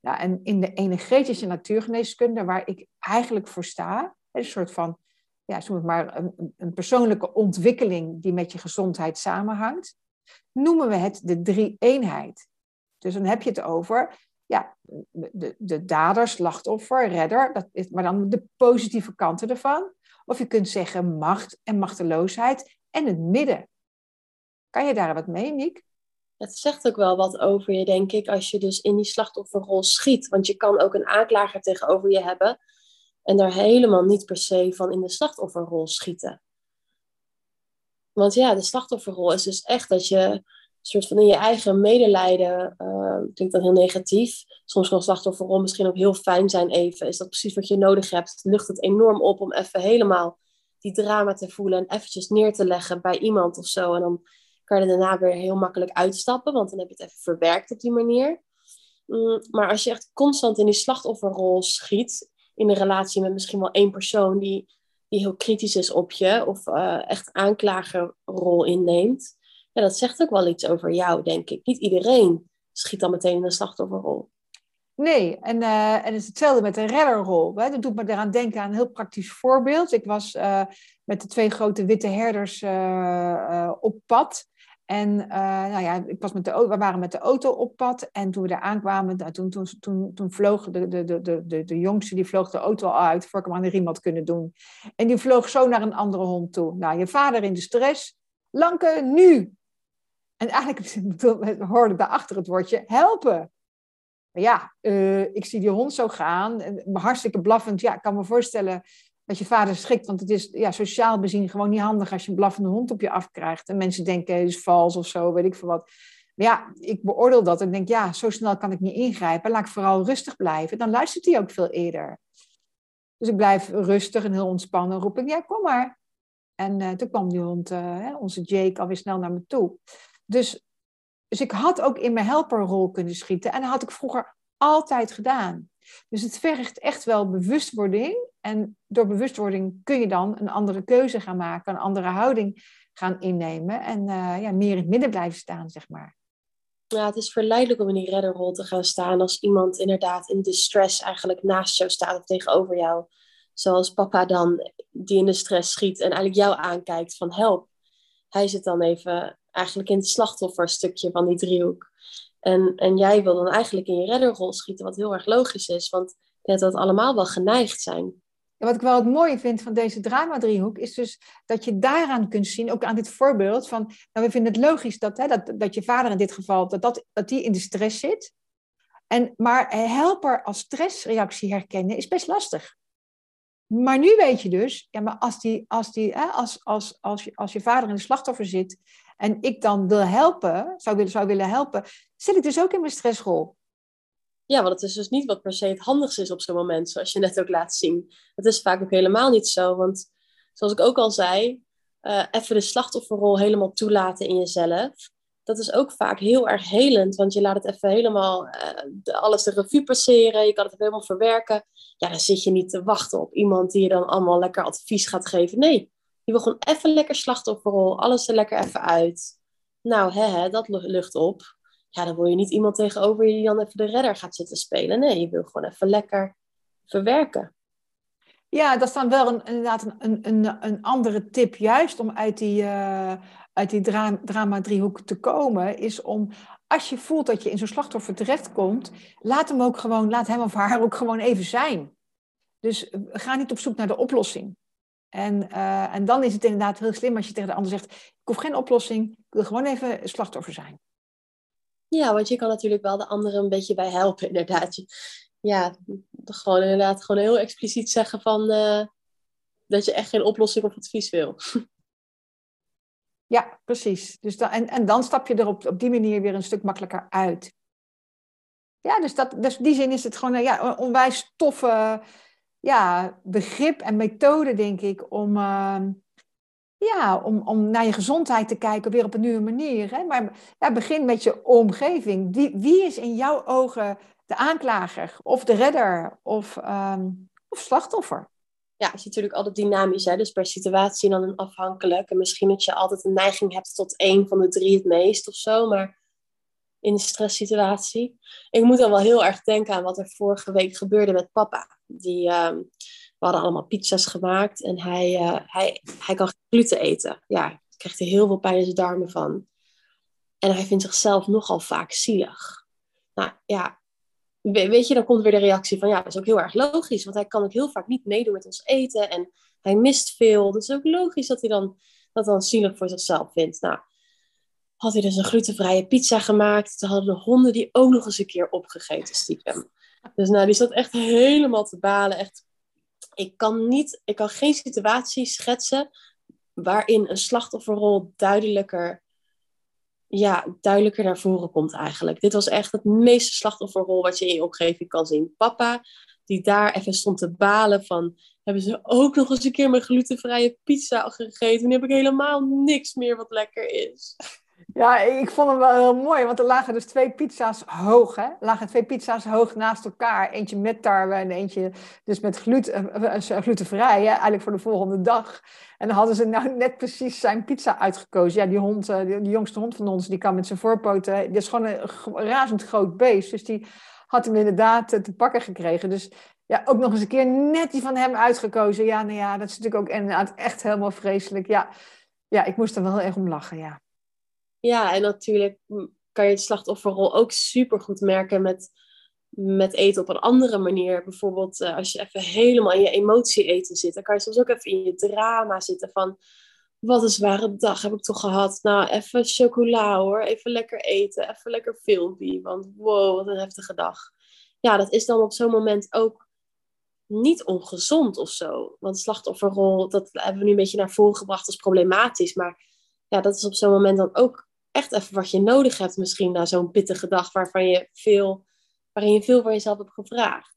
Nou, en in de energetische natuurgeneeskunde, waar ik eigenlijk voor sta, een soort van, ja, het maar, een, een persoonlijke ontwikkeling die met je gezondheid samenhangt, noemen we het de drie-eenheid. Dus dan heb je het over ja, de, de dader, slachtoffer, redder, dat is, maar dan de positieve kanten ervan. Of je kunt zeggen macht en machteloosheid en het midden. Kan je daar wat mee, Niek? Het zegt ook wel wat over je, denk ik, als je dus in die slachtofferrol schiet. Want je kan ook een aanklager tegenover je hebben en daar helemaal niet per se van in de slachtofferrol schieten. Want ja, de slachtofferrol is dus echt dat je soort van in je eigen medelijden, uh, klinkt dan heel negatief. Soms kan slachtofferrol misschien ook heel fijn zijn even. Is dat precies wat je nodig hebt? Lucht het enorm op om even helemaal die drama te voelen en eventjes neer te leggen bij iemand of zo. En dan kan je daarna weer heel makkelijk uitstappen, want dan heb je het even verwerkt op die manier. Mm, maar als je echt constant in die slachtofferrol schiet, in een relatie met misschien wel één persoon die, die heel kritisch is op je, of uh, echt aanklagerrol inneemt, ja, dat zegt ook wel iets over jou, denk ik. Niet iedereen schiet dan meteen in de slachtofferrol. Nee, en, uh, en het is hetzelfde met de redderrol. Hè. Dat doet me eraan denken aan een heel praktisch voorbeeld. Ik was uh, met de twee grote witte herders op pad. En nou ja, ik was met de, we waren met de auto op pad. En toen we daar aankwamen, nou, toen, toen, toen, toen vloog de, de, de, de, de jongste die vloog de auto al uit voor ik hem aan de riem had kunnen doen. En die vloog zo naar een andere hond toe. Nou, je vader in de stress. Lanke, nu! En eigenlijk hoorde ik daarachter het woordje helpen. Maar ja, uh, ik zie die hond zo gaan. Hartstikke blaffend. Ja, ik kan me voorstellen dat je vader schrikt. Want het is ja, sociaal bezien gewoon niet handig als je een blaffende hond op je afkrijgt. En mensen denken, het is vals of zo, weet ik veel wat. Maar ja, ik beoordeel dat en denk, ja, zo snel kan ik niet ingrijpen. Laat ik vooral rustig blijven. Dan luistert hij ook veel eerder. Dus ik blijf rustig en heel ontspannen. roep ik, ja, kom maar. En uh, toen kwam die hond, uh, onze Jake, alweer snel naar me toe. Dus, dus ik had ook in mijn helperrol kunnen schieten. En dat had ik vroeger altijd gedaan. Dus het vergt echt wel bewustwording. En door bewustwording kun je dan een andere keuze gaan maken, een andere houding gaan innemen. En uh, ja, meer in het midden blijven staan, zeg maar. Ja, het is verleidelijk om in die redderrol te gaan staan als iemand inderdaad in distress eigenlijk naast jou staat of tegenover jou. Zoals papa dan, die in de stress schiet en eigenlijk jou aankijkt van help hij zit dan even eigenlijk in het slachtofferstukje van die driehoek. En, en jij wil dan eigenlijk in je redderrol schieten, wat heel erg logisch is, want net dat allemaal wel geneigd zijn. Wat ik wel het mooie vind van deze drama-driehoek, is dus dat je daaraan kunt zien, ook aan dit voorbeeld, van nou, we vinden het logisch dat, hè, dat, dat je vader in dit geval, dat, dat, dat die in de stress zit. En, maar helper als stressreactie herkennen is best lastig. Maar nu weet je dus, ja, maar als, die, als, die, hè, als, als, als, je, als je vader in de slachtoffer zit en ik dan wil helpen, zou willen, willen helpen, zit ik dus ook in mijn stressrol. Ja, want het is dus niet wat per se het handigste is op zo'n moment, zoals je net ook laat zien. Het is vaak ook helemaal niet zo, want zoals ik ook al zei, uh, even de slachtofferrol helemaal toelaten in jezelf. Dat is ook vaak heel erg helend, want je laat het even helemaal uh, alles de revue passeren. Je kan het helemaal verwerken. Ja, dan zit je niet te wachten op iemand die je dan allemaal lekker advies gaat geven. Nee, je wil gewoon even lekker slachtofferrol, alles er lekker even uit. Nou, hè, hè, dat lucht op ja, dan wil je niet iemand tegenover je die dan even de redder gaat zitten spelen. Nee, je wil gewoon even lekker verwerken. Ja, dat is dan wel een, inderdaad een, een, een andere tip, juist om uit die, uh, uit die dra drama-driehoek te komen, is om als je voelt dat je in zo'n slachtoffer terechtkomt, laat hem ook gewoon, laat hem of haar ook gewoon even zijn. Dus eh, ga niet op zoek naar de oplossing. En, uh, en dan is het inderdaad heel slim als je tegen de ander zegt: Ik hoef geen oplossing, ik wil gewoon even slachtoffer zijn. Ja, want je kan natuurlijk wel de anderen een beetje bij helpen, inderdaad. Ja, gewoon inderdaad gewoon heel expliciet zeggen van uh, dat je echt geen oplossing of advies wil. Ja, precies. Dus dan, en, en dan stap je er op, op die manier weer een stuk makkelijker uit. Ja, dus, dat, dus die zin is het gewoon ja, onwijs toffe ja, begrip en methode, denk ik, om, uh, ja, om, om naar je gezondheid te kijken weer op een nieuwe manier. Hè? Maar ja, begin met je omgeving. Wie, wie is in jouw ogen de aanklager of de redder of, um, of slachtoffer? Ja, het is natuurlijk altijd dynamisch, hè? dus per situatie dan een afhankelijk. En misschien dat je altijd een neiging hebt tot één van de drie het meest of zo, maar in een stresssituatie. Ik moet dan wel heel erg denken aan wat er vorige week gebeurde met papa. Die, um, we hadden allemaal pizza's gemaakt en hij, uh, hij, hij kan gluten eten. Ja, daar krijgt hij heel veel pijn in zijn darmen van. En hij vindt zichzelf nogal vaak zielig. Nou ja, weet je, dan komt weer de reactie van ja, dat is ook heel erg logisch. Want hij kan ook heel vaak niet meedoen met ons eten en hij mist veel. Dus het is ook logisch dat hij dan, dat dan zielig voor zichzelf vindt. Nou, had hij dus een glutenvrije pizza gemaakt. Toen hadden de honden die ook nog eens een keer opgegeten stiekem. Dus nou, die zat echt helemaal te balen. Echt ik kan, niet, ik kan geen situatie schetsen waarin een slachtofferrol duidelijker, ja, duidelijker naar voren komt eigenlijk. Dit was echt het meeste slachtofferrol wat je in je omgeving kan zien. Papa, die daar even stond te balen van, hebben ze ook nog eens een keer mijn glutenvrije pizza gegeten. Nu heb ik helemaal niks meer wat lekker is. Ja, ik vond hem wel heel mooi, want er lagen dus twee pizza's hoog. Hè? Er lagen twee pizza's hoog naast elkaar. Eentje met tarwe en eentje dus met gluten, uh, glutenvrij, hè? eigenlijk voor de volgende dag. En dan hadden ze nou net precies zijn pizza uitgekozen. Ja, die hond, uh, die, jongste hond van ons, die kan met zijn voorpoten. Die is gewoon een razend groot beest. Dus die had hem inderdaad te pakken gekregen. Dus ja, ook nog eens een keer net die van hem uitgekozen. Ja, nou ja, dat is natuurlijk ook inderdaad echt helemaal vreselijk. Ja, ja ik moest er wel erg om lachen, ja. Ja, en natuurlijk kan je het slachtofferrol ook super goed merken met, met eten op een andere manier. Bijvoorbeeld uh, als je even helemaal in je emotie eten zit, dan kan je soms ook even in je drama zitten van wat een zware dag heb ik toch gehad. Nou, even chocola hoor, even lekker eten, even lekker filmpje, want wow, wat een heftige dag. Ja, dat is dan op zo'n moment ook niet ongezond of zo. Want slachtofferrol, dat hebben we nu een beetje naar voren gebracht als problematisch. Maar ja, dat is op zo'n moment dan ook echt even wat je nodig hebt misschien na zo'n pittige dag waarvan je veel, waarin je veel van jezelf hebt gevraagd.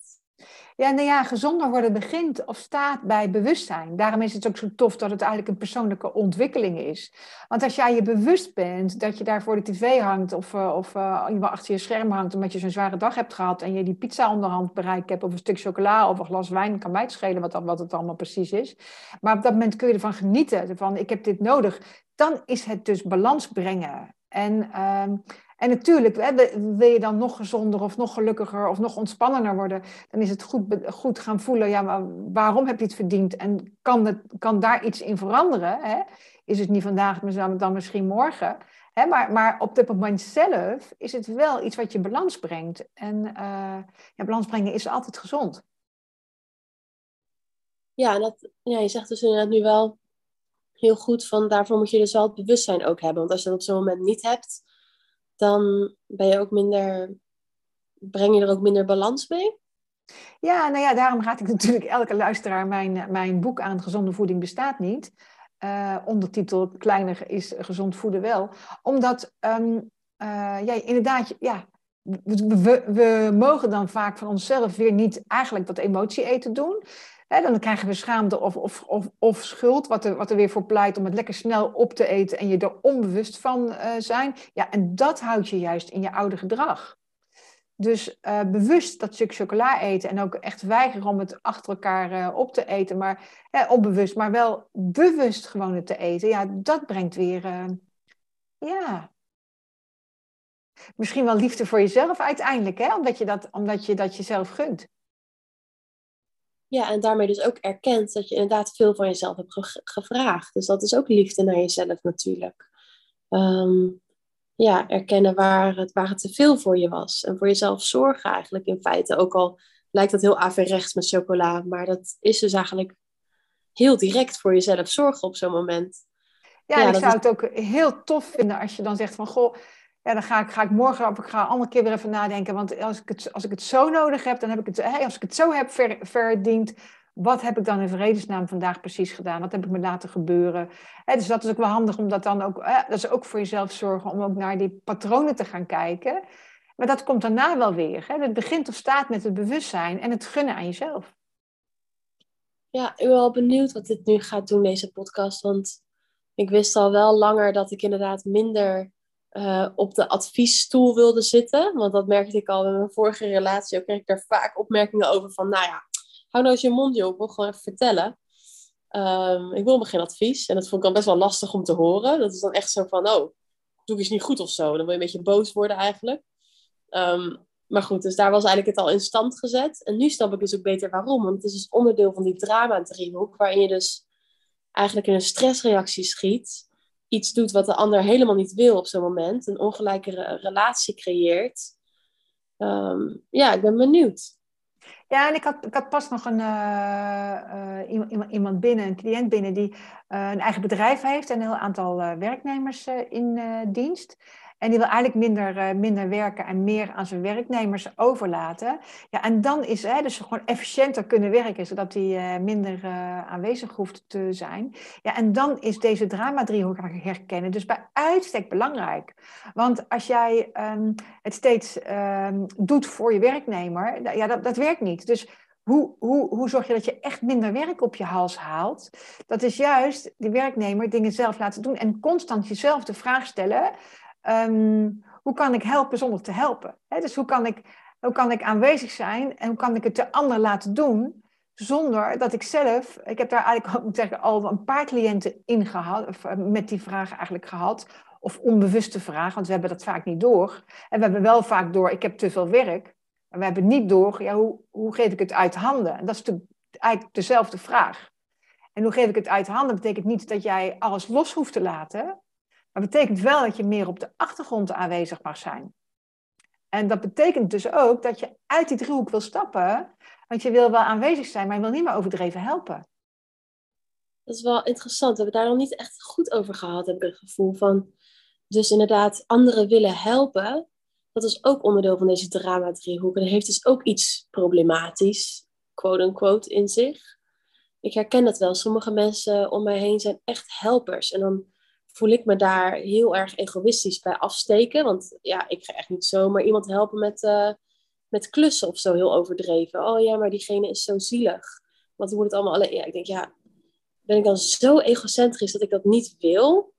Ja, nou ja, gezonder worden begint of staat bij bewustzijn. Daarom is het ook zo tof dat het eigenlijk een persoonlijke ontwikkeling is. Want als jij je bewust bent dat je daar voor de tv hangt of, uh, of uh, achter je scherm hangt omdat je zo'n zware dag hebt gehad en je die pizza onderhand bereikt hebt of een stuk chocola of een glas wijn, kan mij het schelen wat, wat het allemaal precies is. Maar op dat moment kun je ervan genieten, van ik heb dit nodig. Dan is het dus balans brengen. En, uh, En natuurlijk, hè, wil je dan nog gezonder of nog gelukkiger of nog ontspannender worden, dan is het goed, goed gaan voelen, ja, waarom heb je het verdiend? En kan, het, kan daar iets in veranderen? Hè? Is het niet vandaag, maar dan misschien morgen? Hè? Maar, maar op dit moment zelf is het wel iets wat je balans brengt. En uh, ja, balans brengen is altijd gezond. Ja, dat, ja, je zegt dus inderdaad nu wel heel goed van daarvoor moet je dus wel het bewustzijn ook hebben. Want als je dat op zo'n moment niet hebt, dan ben je ook minder, breng je er ook minder balans mee? Ja, nou ja, daarom raad ik natuurlijk elke luisteraar mijn, mijn boek aan Gezonde Voeding bestaat niet. Uh, ondertitel Kleiner is gezond voeden wel. Omdat um, uh, ja, inderdaad, ja, we, we, mogen dan vaak van onszelf weer niet eigenlijk dat emotie eten doen. Dan krijgen we schaamte of, of, of, of schuld, wat er, wat er weer voor pleit om het lekker snel op te eten en je er onbewust van uh, zijn. Ja, en dat houdt je juist in je oude gedrag. Dus uh, bewust dat stuk chocola eten en ook echt weigeren om het achter elkaar uh, op te eten, maar onbewust, maar wel bewust gewoon het te eten. Ja, dat brengt weer, ja, misschien wel liefde voor jezelf uiteindelijk, hè? Omdat, je dat, omdat je dat jezelf gunt. Ja, en daarmee dus ook erkent dat je inderdaad veel van jezelf hebt gevraagd. Dus dat is ook liefde naar jezelf natuurlijk. Ehm, ja, erkennen waar het, waar het te veel voor je was. En voor jezelf zorgen eigenlijk in feite. Ook al lijkt dat heel averechts met chocola. Maar dat is dus eigenlijk heel direct voor jezelf zorgen op zo'n moment. Ja, ja ik zou het ook heel tof vinden als je dan zegt van... Goh, dan ga ik, ga ik morgen op, ik ga een keer weer even nadenken. Want als ik het, als ik het zo nodig heb, dan heb ik het, als ik het zo heb ver, verdiend, wat heb ik dan in vredesnaam vandaag precies gedaan? Wat heb ik me laten gebeuren? dus dat is ook wel handig om dat dan ook, dat is ook voor jezelf zorgen om ook naar die patronen te gaan kijken. Maar dat komt daarna wel weer. Hè? Het begint of staat met het bewustzijn en het gunnen aan jezelf. Ja, ik ben wel benieuwd wat dit nu gaat doen, deze podcast. Want ik wist al wel langer dat ik inderdaad minder uh, op de adviesstoel wilde zitten. Want dat merkte ik al in mijn vorige relatie. Ook kreeg ik daar vaak opmerkingen over van, nou ja, hou nou eens je mond, joh. Ik wil gewoon even vertellen. Um, ik wil me geen advies. En dat vond ik dan best wel lastig om te horen. Dat is dan echt zo van, oh, doe ik iets niet goed of zo. Dan wil je een beetje boos worden eigenlijk. Um, maar goed, dus daar was eigenlijk het al in stand gezet. En nu snap ik dus ook beter waarom. Want het is dus onderdeel van die drama-driehoek, waarin je dus eigenlijk in een stressreactie schiet iets doet wat de ander helemaal niet wil op zo'n moment, een ongelijke relatie creëert. Ehm, ja, ik ben benieuwd. Ja, en ik had, ik had pas nog een, uh, iemand, iemand binnen, een cliënt binnen, die uh, een eigen bedrijf heeft en een heel aantal werknemers in dienst. En die wil eigenlijk minder, uh, minder werken en meer aan zijn werknemers overlaten. Ja, en dan is hij dus gewoon efficiënter kunnen werken, zodat hij uh, minder uh, aanwezig hoeft te zijn. Ja, en dan is deze drama-driehoek herkennen dus bij uitstek belangrijk. Want als jij um, het steeds um, doet voor je werknemer, ja, dat, dat werkt niet. Dus hoe, hoe, hoe zorg je dat je echt minder werk op je hals haalt? Dat is juist die werknemer dingen zelf laten doen en constant jezelf de vraag stellen: Ehm, hoe kan ik helpen zonder te helpen? dus hoe kan, ik, hoe kan ik aanwezig zijn en hoe kan ik het de ander laten doen zonder dat ik zelf, ik heb daar eigenlijk moet zeggen, al een paar cliënten in gehad, of, eh, met die vraag eigenlijk gehad, of onbewuste vraag, want we hebben dat vaak niet door. En we hebben wel vaak door, ik heb te veel werk, maar we hebben niet door, ja, hoe, hoe geef ik het uit handen? En dat is natuurlijk eigenlijk dezelfde vraag. En hoe geef ik het uit handen betekent niet dat jij alles los hoeft te laten, maar betekent wel dat je meer op de achtergrond aanwezig mag zijn. En dat betekent dus ook dat je uit die driehoek wil stappen, want je wil wel aanwezig zijn, maar je wil niet meer overdreven helpen. Dat is wel interessant. We hebben daar nog niet echt goed over gehad, heb ik het gevoel van. Dus inderdaad, anderen willen helpen. Dat is ook onderdeel van deze drama-driehoek. En heeft dus ook iets problematisch, quote-unquote, in zich. Ik herken dat wel. Sommige mensen om mij heen zijn echt helpers. En dan voel ik me daar heel erg egoïstisch bij afsteken. Want ja, ik ga echt niet zomaar iemand helpen met, uh, met klussen of zo heel overdreven. Oh ja, maar diegene is zo zielig. Want die moet het allemaal alleen. Ja, ik denk, ja, ben ik dan zo egocentrisch dat ik dat niet wil?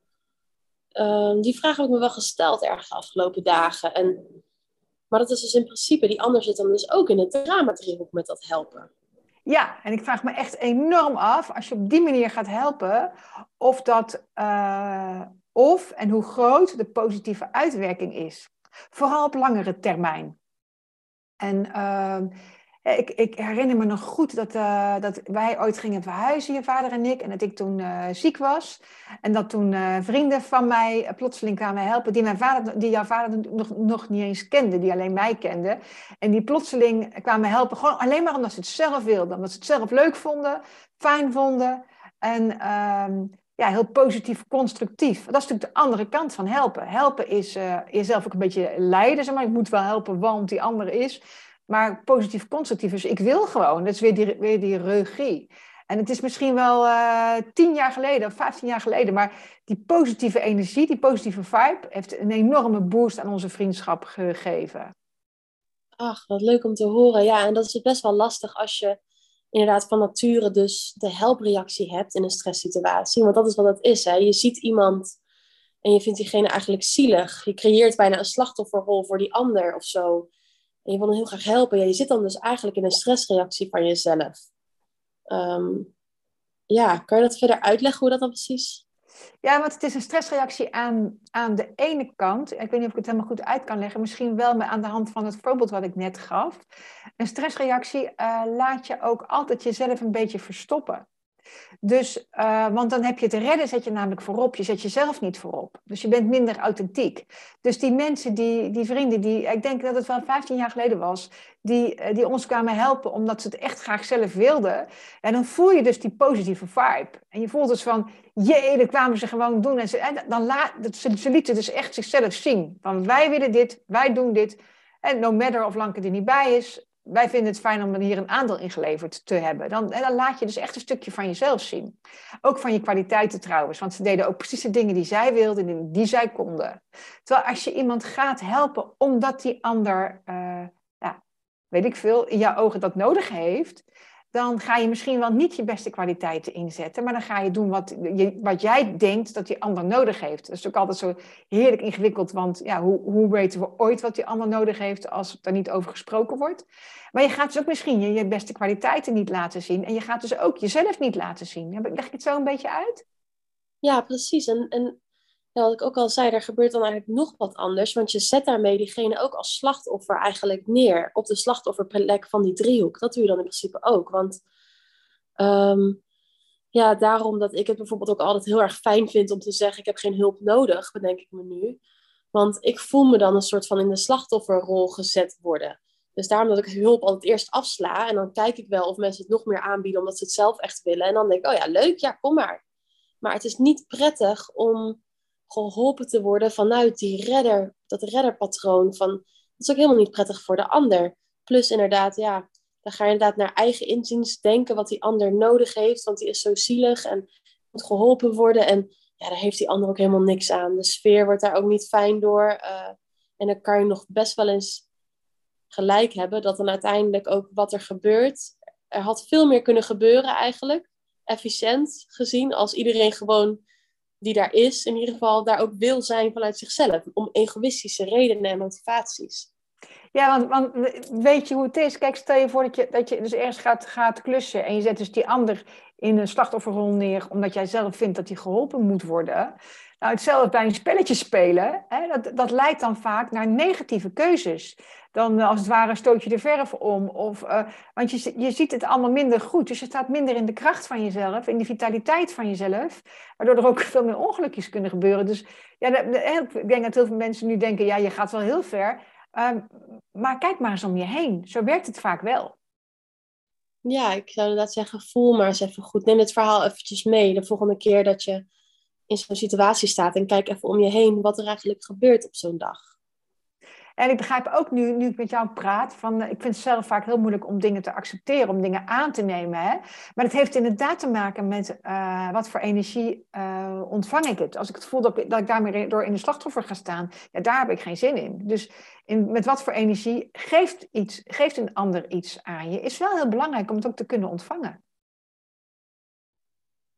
Uh, die vraag heb ik me wel gesteld erg de afgelopen dagen. En, maar dat is dus in principe, die ander zit dan dus ook in het drama met dat helpen. Ja, en ik vraag me echt enorm af, als je op die manier gaat helpen, of dat, uh, of en hoe groot de positieve uitwerking is. Vooral op langere termijn. En uh, ik, ik, herinner me nog goed dat, uh, dat wij ooit gingen verhuizen, je vader en ik. En dat ik toen uh, ziek was. En dat toen uh, vrienden van mij plotseling kwamen helpen. Die, mijn vader, die jouw vader nog, nog niet eens kende. Die alleen mij kende. En die plotseling kwamen helpen. Gewoon alleen maar omdat ze het zelf wilden. Omdat ze het zelf leuk vonden. Fijn vonden. En ehm, ja, heel positief, constructief. Dat is natuurlijk de andere kant van helpen. Helpen is jezelf ook een beetje leiden. Zeg maar. Ik moet wel helpen, want die andere is. Maar positief constructief is, ik wil gewoon. Dat is weer die, weer die regie. En het is misschien wel uh, tien jaar geleden of vijftien jaar geleden, maar die positieve energie, die positieve vibe, heeft een enorme boost aan onze vriendschap gegeven. Ach, wat leuk om te horen. Ja, en dat is best wel lastig als je inderdaad van nature dus de helpreactie hebt in een stresssituatie. Want dat is wat het is. Hè? Je ziet iemand en je vindt diegene eigenlijk zielig. Je creëert bijna een slachtofferrol voor die ander of zo. En je wil hem heel graag helpen. Je zit dan dus eigenlijk in een stressreactie van jezelf. Ehm, ja, kan je dat verder uitleggen hoe dat dan precies? Ja, want het is een stressreactie aan, aan de ene kant. Ik weet niet of ik het helemaal goed uit kan leggen. Misschien wel maar aan de hand van het voorbeeld wat ik net gaf. Een stressreactie uh, laat je ook altijd jezelf een beetje verstoppen. Dus, uh, want dan heb je het redden, zet je namelijk voorop. Je zet jezelf niet voorop. Dus je bent minder authentiek. Dus die mensen, die, die vrienden, die, ik denk dat het wel 15 jaar geleden was, die, eh, die ons kwamen helpen omdat ze het echt graag zelf wilden. En dan voel je dus die positieve vibe. En je voelt dus van, jee, dat kwamen ze gewoon doen. En, ze, en dan laat, ze, ze lieten dus echt zichzelf zien. Van wij willen dit, wij doen dit. En no matter of Lanke er niet bij is, wij vinden het fijn om hier een aandeel in geleverd te hebben. Dan, en dan laat je dus echt een stukje van jezelf zien. Ook van je kwaliteiten trouwens. Want ze deden ook precies de dingen die zij wilden, die zij konden. Terwijl als je iemand gaat helpen omdat die ander, uh, ja, weet ik veel, in jouw ogen dat nodig heeft dan ga je misschien wel niet je beste kwaliteiten inzetten, maar dan ga je doen wat, je, wat jij denkt dat die ander nodig heeft. Dat is ook altijd zo heerlijk ingewikkeld, want ja, hoe, hoe weten we ooit wat die ander nodig heeft als er niet over gesproken wordt? Maar je gaat dus ook misschien je, beste kwaliteiten niet laten zien en je gaat dus ook jezelf niet laten zien. Leg ik het zo een beetje uit? Ja, precies. Ja, wat ik ook al zei, er gebeurt dan eigenlijk nog wat anders. Want je zet daarmee diegene ook als slachtoffer eigenlijk neer. Op de slachtofferplek van die driehoek. Dat doe je dan in principe ook. Want ehm, ja, daarom dat ik het bijvoorbeeld ook altijd heel erg fijn vind om te zeggen: ik heb geen hulp nodig, bedenk ik me nu. Want ik voel me dan een soort van in de slachtofferrol gezet worden. Dus daarom dat ik hulp altijd eerst afsla. En dan kijk ik wel of mensen het nog meer aanbieden omdat ze het zelf echt willen. En dan denk ik, oh ja, leuk, ja, kom maar. Maar het is niet prettig om geholpen te worden vanuit die redder, dat redderpatroon. Van, dat is ook helemaal niet prettig voor de ander. Plus inderdaad, ja, dan ga je inderdaad naar eigen inziens denken wat die ander nodig heeft, want die is zo zielig en moet geholpen worden. En ja, daar heeft die ander ook helemaal niks aan. De sfeer wordt daar ook niet fijn door. Uh, en dan kan je nog best wel eens gelijk hebben dat dan uiteindelijk ook wat er gebeurt. Er had veel meer kunnen gebeuren eigenlijk, efficiënt gezien, als iedereen gewoon die daar is, in ieder geval daar ook wil zijn vanuit zichzelf. Om egoïstische redenen en motivaties. Ja, want, want weet je hoe het is? Kijk, stel je voor dat je, dat je dus ergens gaat, gaat klussen en je zet dus die ander in een slachtofferrol neer omdat jij zelf vindt dat hij geholpen moet worden. Nou, hetzelfde bij een spelletje spelen, hè, dat, dat leidt dan vaak naar negatieve keuzes dan eh, als het ware stoot je de verf om. Of, uh, want je, je ziet het allemaal minder goed. Dus je staat minder in de kracht van jezelf, in de vitaliteit van jezelf. Waardoor er ook veel meer ongelukjes kunnen gebeuren. Dus ja, ik denk dat heel veel mensen nu denken, ja, je gaat wel heel ver. Uh, maar kijk maar eens om je heen. Zo werkt het vaak wel. Ja, ik zou inderdaad zeggen, voel maar eens even goed. Neem het verhaal eventjes mee. De volgende keer dat je in zo'n situatie staat en kijk even om je heen wat er eigenlijk gebeurt op zo'n dag. En ik begrijp ook nu, nu ik met jou praat, van, eh, ik vind het zelf vaak heel moeilijk om dingen te accepteren, om dingen aan te nemen. Hè? Maar het heeft inderdaad te maken met uh, wat voor energie uh, ontvang ik het. Als ik het voel dat, ik, dat ik daarmee door in de slachtoffer ga staan, ja, daar heb ik geen zin in. Dus in, met wat voor energie geeft, iets, geeft een ander iets aan je, is wel heel belangrijk om het ook te kunnen ontvangen.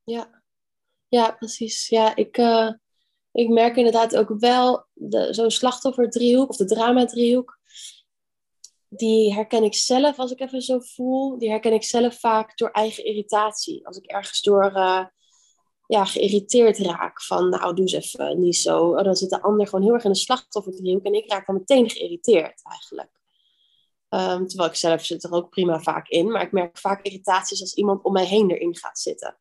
Ja, ja precies. Ja, ik ik merk inderdaad ook wel zo'n slachtoffer-driehoek of de drama-driehoek. Die herken ik zelf als ik even zo voel. Die herken ik zelf vaak door eigen irritatie. Als ik ergens door uh, ja, geïrriteerd raak van, nou, doe eens even niet zo. Oh, dan zit de ander gewoon heel erg in de slachtofferdriehoek en ik raak dan meteen geïrriteerd eigenlijk. Um, terwijl ik zelf zit er ook prima vaak in, maar ik merk vaak irritaties als iemand om mij heen erin gaat zitten.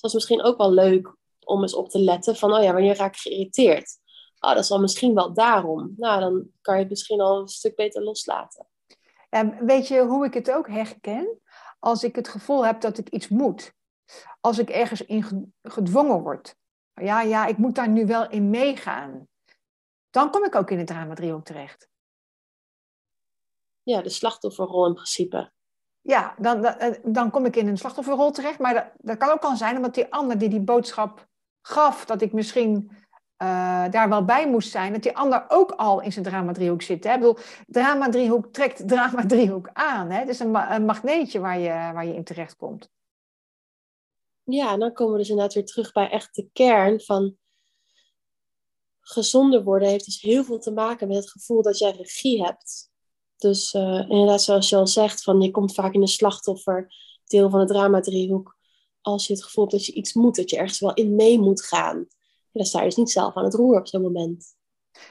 Dus dat is misschien ook wel leuk om eens op te letten van, oh ja, wanneer raak ik geïrriteerd? Oh, dat is dan misschien wel daarom. Nou, dan kan je het misschien al een stuk beter loslaten. En weet je hoe ik het ook herken? Als ik het gevoel heb dat ik iets moet. Als ik ergens in gedwongen word. Ja, ja, ik moet daar nu wel in meegaan. Dan kom ik ook in het drama driehoek terecht. Ja, de slachtofferrol in principe. Ja, dan, dan, eh, dan kom ik in een slachtofferrol terecht. Maar dat, dat kan ook al zijn omdat die ander die die boodschap gaf, dat ik misschien uh, daar wel bij moest zijn, dat die ander ook al in zijn drama-driehoek zit. Hè? Ik bedoel, drama-driehoek trekt drama-driehoek aan. Hè? Het is een, magneetje waar je, waar je in terecht komt. Ja, en dan komen we dus inderdaad weer terug bij echt de kern van gezonder worden heeft dus heel veel te maken met het gevoel dat jij regie hebt. Dus uh, inderdaad, zoals je al zegt, van je komt vaak in de slachtofferdeel van het drama-driehoek als je het gevoel hebt dat je iets moet, dat je ergens wel in mee moet gaan dan sta je dus niet zelf aan het roer op zo'n moment.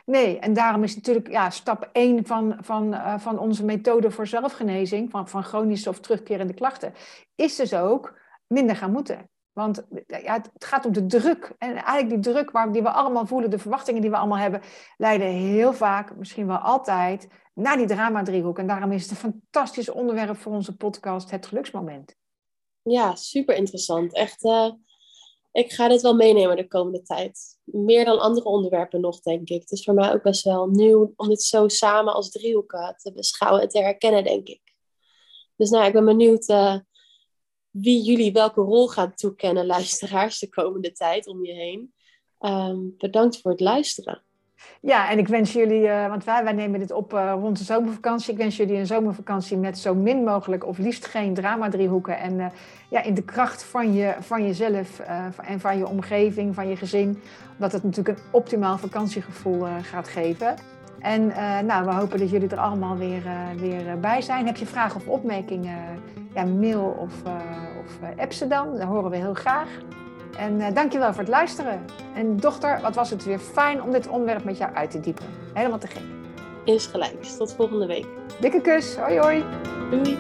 Nee, en daarom is natuurlijk ja, stap 1 van, van, uh, van onze methode voor zelfgenezing, van, van chronische of terugkerende klachten, is dus ook minder gaan moeten. Want ja, het gaat om de druk. En eigenlijk die druk waar, die we allemaal voelen, de verwachtingen die we allemaal hebben, leiden heel vaak, misschien wel altijd, naar die drama-driehoek. En daarom is het een fantastisch onderwerp voor onze podcast, Het Geluksmoment. Ja, super interessant. Echt uh, ik ga dit wel meenemen de komende tijd. Meer dan andere onderwerpen nog, denk ik. Het is voor mij ook best wel nieuw om dit zo samen als driehoek te beschouwen en te herkennen, denk ik. Dus nou, ik ben benieuwd uh, wie jullie welke rol gaan toekennen, luisteraars, de komende tijd om je heen. Um, bedankt voor het luisteren. Ja, en ik wens jullie, uh, want wij, wij nemen dit op uh, rond de zomervakantie. Ik wens jullie een zomervakantie met zo min mogelijk of liefst geen drama-driehoeken. En uh, ja, in de kracht van, je, van jezelf en van je omgeving, van je gezin. Omdat het natuurlijk een optimaal vakantiegevoel gaat geven. En nou, we hopen dat jullie er allemaal weer, weer bij zijn. Heb je vragen of opmerkingen? Ja, mail of, of app ze dan. Dat horen we heel graag. En dankjewel voor het luisteren. En dochter, wat was het weer fijn om dit onderwerp met jou uit te diepen. Helemaal te gek. Is gelijk. Tot volgende week. Dikke kus. Hoi hoi. Doei.